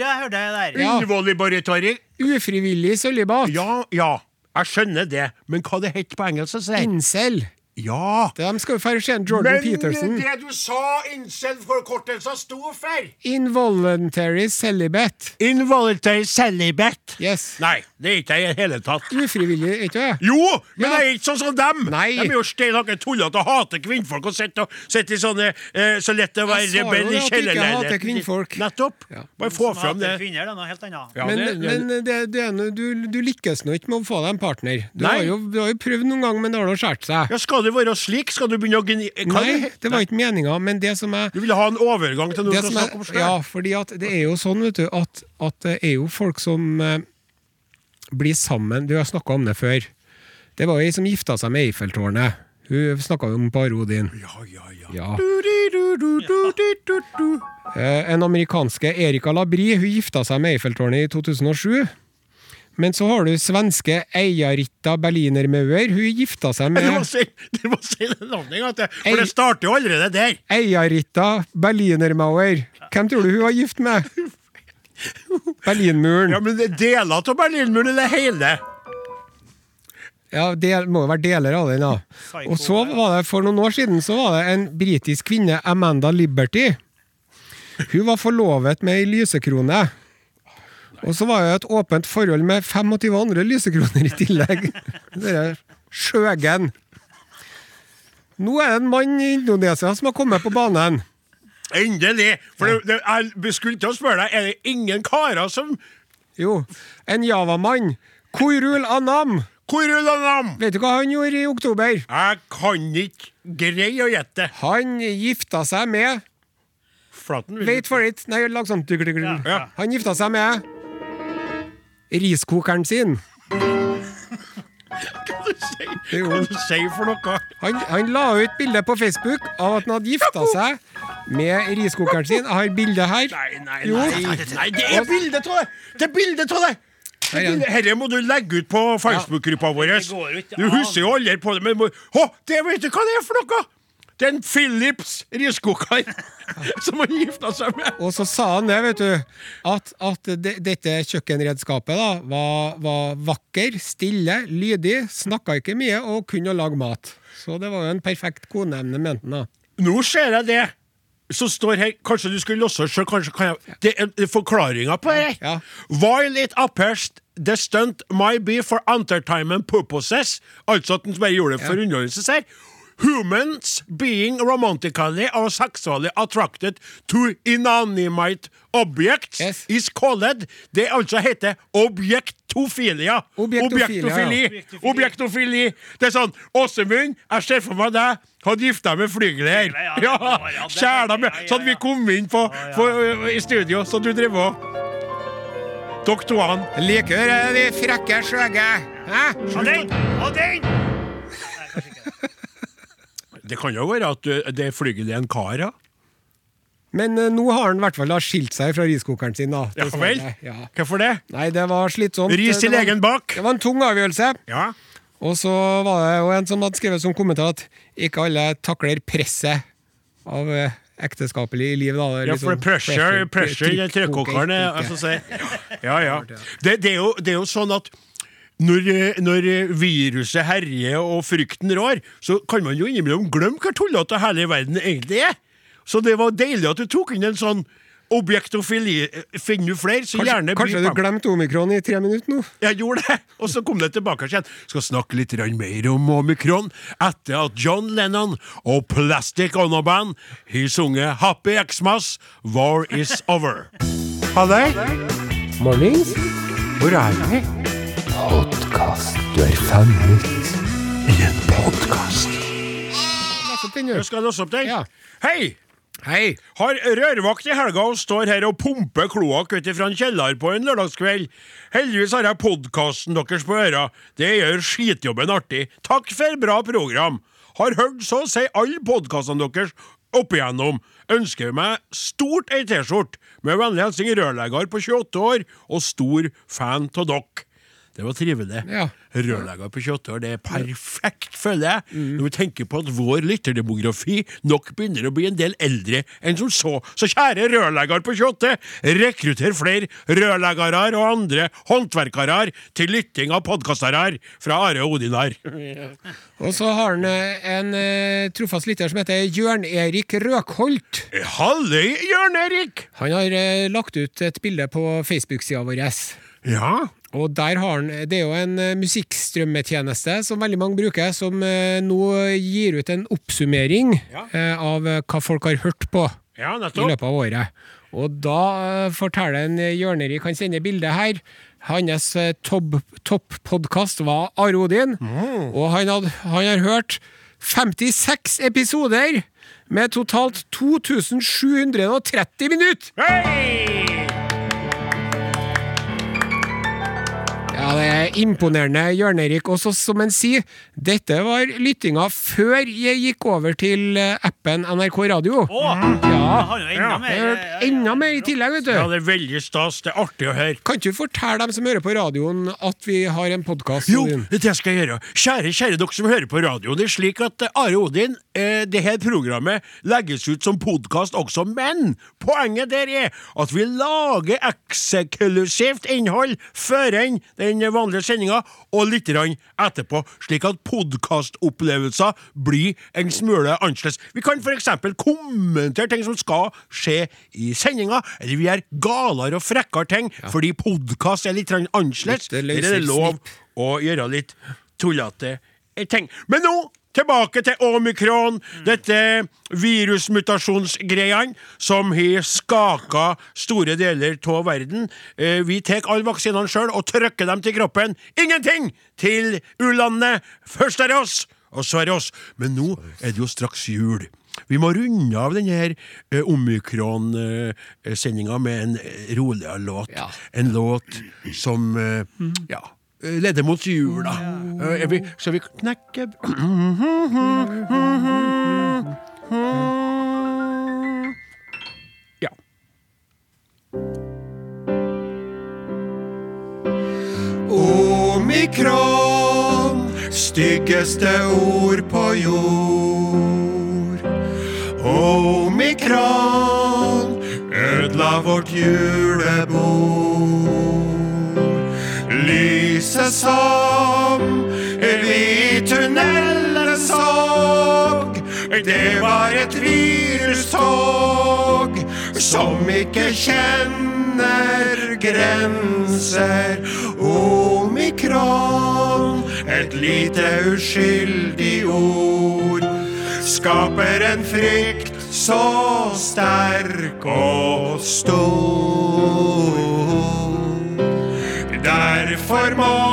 jeg hørte jeg der. Ja. Involibaritori? Ufrivillig sølibat. Ja, ja. Jeg skjønner det, men hva det heter på engelsk? Incel. Ja! De skal jo feire se Jordan Peterson. det du sa incel-forkortelsen sto for Involuntary celibate. Involuntary celibate. Yes. Nei, det er ikke jeg i det hele tatt. Ufrivillig, er ikke det? Jo, men Ja. jeg er ikke sånn som dem! Nei. De er jo stein hakke tullete og hater kvinnfolk og sitter, i sånne eh, Så lett å være rebell i kjellerleiligheten. Nettopp. Ja. Bare få fram det. Kvinner, det er noe helt annet. Ja, men det- det- men det, det er noe, du, du lykkes nå ikke med å få deg en partner. Du Nei. har, jo, du har jo prøvd noen gang, men det har nå skåret seg. ja, Skal det være slik? Skal du begynne å gni... Nei, det- det var ikke meninga, men det som er Du ville ha en overgang til noe som er, snakke om? ja, fordi at det er jo sånn, vet du, at, at det er jo folk som eh, blir sammen Du har snakka om det før. Det var ei som gifta seg med Eiffeltårnet. Hun snakka om parodien. Ja, ja, ja. Ja. Du, di, du, du, du, di, du, du. Eh, En amerikanske Erika Labrie hun gifta seg med Eiffeltårnet i 2007. Men så har du svenske Eia-Ritta Berlinermauer. Hun gifta seg Du må med si, du må si det navnet en gang til, Ei. for det starter jo allerede der. Eia-Ritta Berlinermauer. Hvem tror du hun var gift med? [LAUGHS] Berlinmuren. Ja, men det er deler av Berlinmuren, eller hele? Ja, det må jo være deler av den, da. Psycho, Og så var det for noen år siden så var det en britisk kvinne, Amanda Liberty. Hun var forlovet med ei lysekrone. Og så var det et åpent forhold med 25 andre lysekroner i tillegg. [LAUGHS] Det er Skjøgen. Nå er det en mann i Indonesia som har kommet på banen. Endelig! For det, det, jeg skulle til å spørre deg, er det ingen karer som Jo, en Java-mann. Koirul Anam. Kurul Anam. Vet du hva han gjorde i oktober? Jeg kan ikke greie å gjette. Han gifta seg med Flaten Wait for it. Nei, lag sånn dugg. Ja. Han gifta seg med riskokeren sin. Hva er det du sier for noe? Han, han la ut bilde på Facebook av at han hadde gifta seg med riskokeren sin. Jeg har bilde her. Nei, nei, nei. nei det er bilde av det! Det er bilde av er. Dette må du legge ut på Facebook-gruppa vår. Du husker jo aldri på det, men må- Å, det vet du hva det er for noe! Er en Philips riskoker [LAUGHS] som han gifta seg med. Og så sa han det, vet du, at, at de, dette kjøkkenredskapet da, var, var vakker, stille, lydig, snakka ikke mye og kunne lage mat. Så det var jo en perfekt koneemne, mente han da. Nå ser jeg det som står her. Kanskje du skulle låse sjøl? Kanskje kan jeg Det er forklaringa på det. Ja. While it appears the stunt might be for entertainment purposes, altså at den bare gjorde det for underholdelse, her. Humans being romantically or sexually attracted to inanimate objects Yes. is called Det altså heter objektofilia. Objektofili. Objektofili. Det er sånn Åsemund, jeg ser for meg deg hadde gifta deg med flygler. Ja, Ja, ja, ja, Kjæla med Så hadde vi kommet inn på, på, i studio, så du driver og Dere to han. Liker du de frekke skjøge? Hæ? Og den! Og den! Det kan jo være at ø, det flygel er en kar, ja. Men eh, nå har han i hvert fall da skilt seg fra riskokeren sin. da Ja dessverre. vel? Ja. Hvorfor det? Nei, det var slitsomt. Ris til Det var- egen bak. Det var en tung avgjørelse. Ja. Og så var det jo en som hadde skrevet som kommentar at ikke alle takler presset av eh, ekteskapelig liv. da Det er Ja, for det pressure, pressure i den trykkoker, trykokeren er- altså, si. Ja, ja. Det, det, er jo, det er jo sånn at når, når viruset herjer og frykten rår, så kan man jo innimellom glemme hvor tullete hele verden egentlig er. Så det var deilig at du tok inn en sånn objektofili. Finner du flere, så Kanskje, gjerne by kanskje du glemte omikron i tre minutter nå? Jeg gjorde det, og så kom det tilbake igjen. Skal snakke litt mer om omikron etter at John Lennon og Plastic Ono Band har sunget Happy Xmas, War Is Over. Halløy! Mornings. Hvor er vi? Podkast. Du er fanget i en podkast. Nå skal Jeg du. låse opp den. Ja. Hei! Hei. Har rørvakt i helga og står her og pumper kloakk ut ifra en kjeller på en lørdagskveld. Heldigvis har jeg podkasten deres på øra. Det gjør skitjobben artig. Takk for bra program. Har hørt så å si alle podkastene deres opp igjennom. Ønsker meg stort ei T-skjorte. Med vennlig hilsen rørlegger på 28 år og stor fan av dere. Det var trivelig. Ja. Rørlegger på 28 år, det er perfekt, føler jeg. Når vi tenker på at vår lytterdemografi nok begynner å bli en del eldre enn som så. Så kjære rørlegger på 28, rekrutter flere rørleggere og andre håndverkere til lytting av podkastere fra Are Odinar. Odin her. Og så har han eh, en uh, trofast lytter som heter Jørn-Erik Røkholt. Halløy, Jørn Erik! Han har uh, lagt ut et bilde på Facebook-sida vår. Ja, Og der har han, Det er jo en eh, musikkstrømmetjeneste som veldig mange bruker, som eh, nå gir ut en oppsummering ja. av eh, hva folk har hørt på ja i løpet av året. Og da forteller en Hjørneri kan han sender bilde her. Hans toppodkast topp topp-podkast var Are Odin, og han, had, han har hørt 56 episoder med totalt 2730 minutter! Hei! Det er imponerende, Jørn Erik. Og som han sier, dette var lyttinga før jeg gikk over til eh, appen NRK Radio. Oh, Ja, enda mer. jeg enda mer i tillegg, vet du. Ja, det er veldig stas. Det er artig å høre. Kan ikke du fortelle dem som hører på radioen at vi har en podkast? Jo, det skal jeg gjøre. Kjære, kjære dere som hører på radio. Det er slik at eh, Are Odin, eh, det her programmet legges ut som podkast også, men poenget der er at vi lager eksklusivt innhold før den, den vanlige sendinga, og litt etterpå, slik at podkastopplevelser blir en smule annerledes. Vi kan eksempel kommentere ting som skal skje i sendinga, eller vi gjør galere og frekkere ting fordi podkast er litt annerledes. Eller det er lov å gjøre litt tullete ting. Men nå tilbake til omikron, dette virusmutasjonsgreiene som har skaka store deler av verden. Eh, Vi tar alle vaksinene sjøl og trykker dem til kroppen. Ingenting til u-landene! Først er det oss, og så er det oss. Men nå er det jo straks jul. Vi må runde av denne her, eh, omikron-sendinga med en eh, roligere låt. Ja. En låt som eh, ja, eh, leder mot jula. Eh, vi, skal vi knekke [CLEARS THROAT] Ja. Omikron, styggeste ord på jord. Omikron ødela vårt julebord. Som vi i tunnelen såg, det var et virustog som ikke kjenner grenser. Omikron, et lite uskyldig ord, skaper en frykt så sterk og stor. Derfor må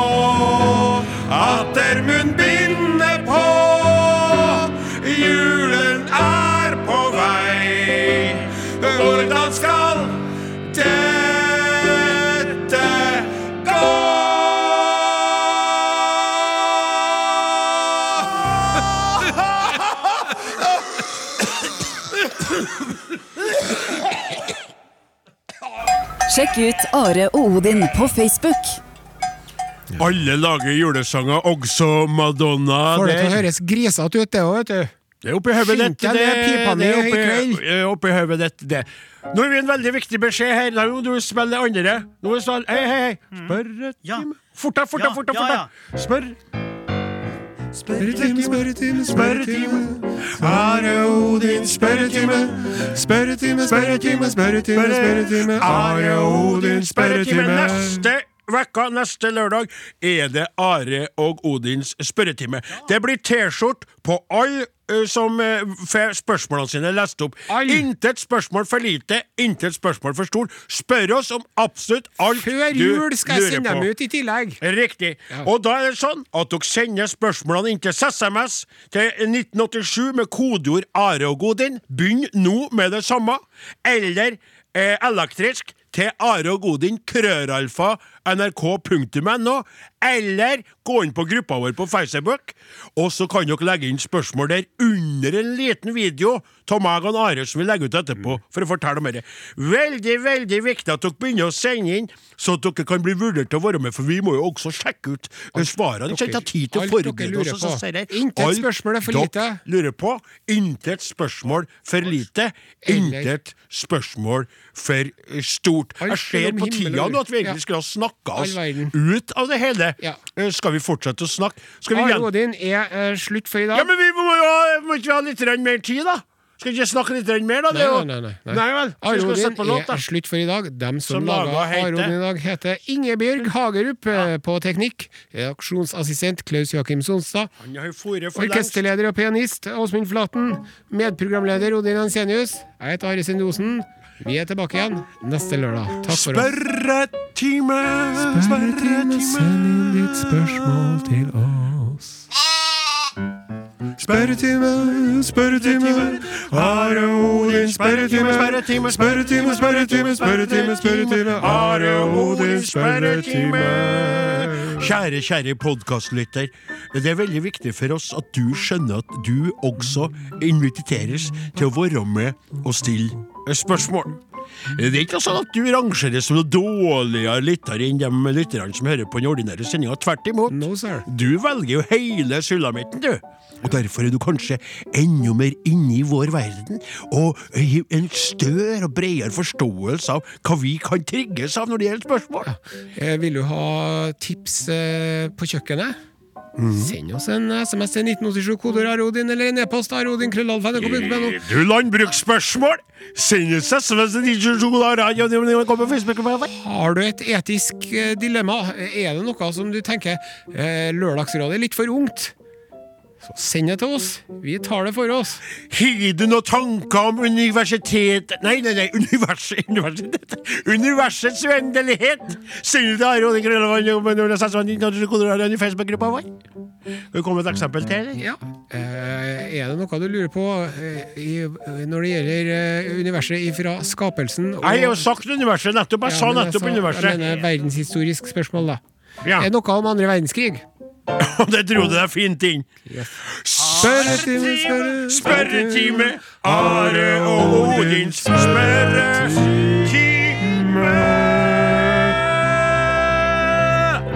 Sjekk ut Are og Odin på Facebook. Alle lager julesanger, også Madonna. Får det til å høres grisete ut, det òg, vet du. Det er oppi hodet ditt. Det- det er oppi- hodet ditt, det. Nå har vi en veldig viktig beskjed her. Da må du spille det andre. Nå må du spille Hei, hei, hei. Spørretime. Ja. Fort deg, fort deg, fort deg. ja, fort ja. Spør. Spørretime, spørretime, spørretime. Are Odin, spørretime. Spørretime, spørretime, spørretime, spørretime. Are Odin, spørretime. Neste vekka, neste lørdag, er det Are og Odins spørretime. Det blir T-skjort på alle som får spørsmålene sine lest opp. Intet spørsmål for lite, intet spørsmål for stort. Spør oss om absolutt alt Før du jul skal jeg sende dem ut i tillegg. Riktig. Og da er det sånn at dere sender spørsmålene inn til SMS til 1987 med kodeord Are og Godin. Begynn nå med det samme. Eller eh, elektrisk til Are og Godin, krøralfa, nrk.no. Eller gå inn på gruppa vår på Facebook, og så kan dere legge inn spørsmål der under en liten video av meg og Are som vi legger ut etterpå, for å fortelle om dette. Veldig, veldig viktig at dere begynner å sende inn, så at dere kan bli vurdert til å være med, for vi må jo også sjekke ut svarene. Ikke ta Ha tid til å forberede oss. og så jeg, Intet spørsmål er for lite. lurer på. Intet spørsmål for lite. Intet spørsmål for stort. Jeg ser på tida nå at vi egentlig skulle ha snakka oss ut av det hele. Ja. Eh, Skal vi fortsette å snakke? Skal vi Are? Odin er eh, slutt for i dag. Ja, men vi må jo ha, må ikke vi ha litt mer tid, da? Skal vi ikke snakke litt mer, da? Nei, nei, nei. nei. Nei vel. Are Odin låt, er slutt for i dag. Dem som, Som laga Are Odin i dag, heter Ingebjørg Hagerup ja. på teknikk. Reaksjonsassistent Klaus Joakim Sonstad. Orkesterleder og pianist Åsmund Flaten. Medprogramleder Odin Ansenius. Jeg heter Are Sendosen. Vi er tilbake igjen neste lørdag. Takk for oss. Spørretime, spørretime. Send inn ditt spørsmål til oss. Spørretime, spørretime, Are Odin, spørretime, Spørretime, spørretime, spørretime, spørretime, spørretime, Are Odin, spørretime. Kjære, kjære podkastlytter. Det er veldig viktig for oss at du skjønner at du også inviteres til å være med og stille spørsmål. Det er ikke sånn at du rangeres som noe dårligere lytter enn de lytterne som hører på den ordinære sendinga. Tvert imot. No. Du velger jo hele sulamitten, du. Og derfor er du kanskje enda mer inne i vår verden, og en større og bredere forståelse av hva vi kan trigges av når det gjelder spørsmål. Ja. Vil du ha tips eh, på kjøkkenet? Send oss en SMS til 1987 kodeord Arodin eller en e-post arodin.krøllalfa.no. Du landbruksspørsmål! Send oss SMS til 97 Kom på Facebook. Har du et etisk eh, dilemma? Er det noe som du tenker eh, Lørdagsrådet er litt for ungt? Så send det til oss. Vi tar det for oss. Har du noen tanker om universitet... Nei, nei, nei, univers, universitet. Universets uendelighet! Send det til Are Odin Krøllalfa i Facebook-gruppa vår. Skal vi komme med et eksempel til? Ja. Eh, er det noe du lurer på eh, i, når det gjelder eh, universet fra skapelsen? og- Jeg har jo sagt universet nettopp. Jeg Ja, sa nettopp nettopp sa- universet. Jeg mener verdenshistorisk spørsmål, da. Ja, Er det noe om andre verdenskrig? [LAUGHS] og det trodde jeg fint inn. Spørretime, spørre- Spørretime, Are og Odins spørretime.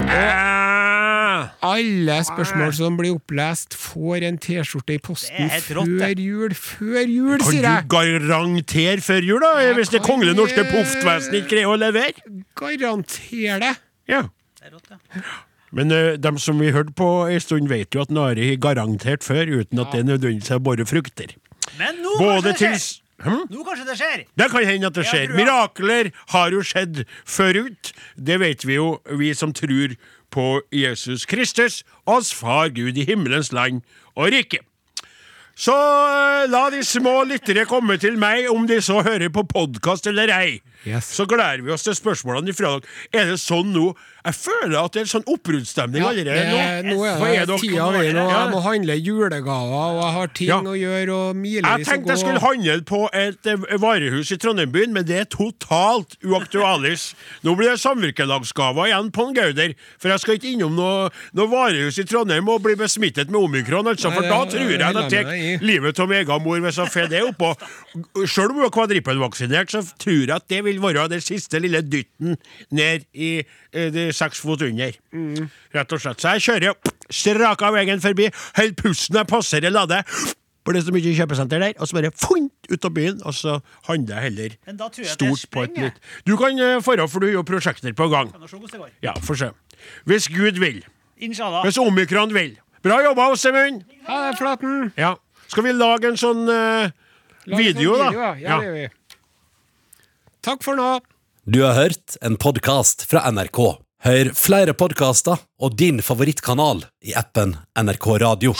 Ah. Alle spørsmål som blir opplest, får en T-skjorte i posten før jul. Før jul, Kan du jeg! garantere før jul, da? Jeg Hvis det kongelige norske poftvesenet ikke greier å levere? Garanter det! Ja. Det er rått, ja. Men uh, dem som vi hørte på en stund, vet jo at Nari har garantert før, uten at det nødvendigvis er båret frukter. Men nå Både kanskje det skjer! hm? Nå kanskje det skjer! Det kan hende at det skjer. Mirakler har jo skjedd forut. Det vet vi jo, vi som tror på Jesus Kristus, oss Far Gud i himmelens land og rike. Så eh, la de små lyttere komme til meg, om de så hører på podkast eller ei. Yes. Så gleder vi oss til spørsmålene ifra dere. Er det sånn nå? Jeg føler at det er sånn oppbruddsstemning Ja, allerede det, nå. nå er er det tida mi, og jeg må handle julegaver, og jeg har ting Ja. å gjøre, og Jeg milevis å tenkte jeg skulle handle på et eh, varehus i Trondheim byen, men det er totalt uaktualis. Nå blir det samvirkelagsgaver igjen på en Gauder, for jeg skal ikke innom noe, noe varehus i Trondheim og bli besmittet med omikron, altså, for Nei, da det- tror jeg det jeg tar jeg livet av megamor mor hvis jeg får det oppå. Selv om hun er kvadrippelvaksinert, så tror jeg at det vil være den siste lille dytten ned i eh, seks fot under. Rett og slett. Så jeg kjører straka veien forbi, holder pusten jeg passerer Lade. For det er så mye kjøpesenter der, og så bare funt ut av byen, og så handler jeg heller Men da tror jeg stort på et nytt. Du kan uh, dra, for du har jo prosjekter på gang. Ja, få se. Hvis Gud vil. Inshallah. Hvis omikron vil. Bra jobba, Åsemund! Ha det, Flaten. Ja. Skal vi lage en sånn uh, Lag video, sånn da? video, Ja, ja, det gjør vi. Takk for nå. Du har hørt en podkast fra NRK. Hør flere podkaster og din favorittkanal i appen NRK Radio.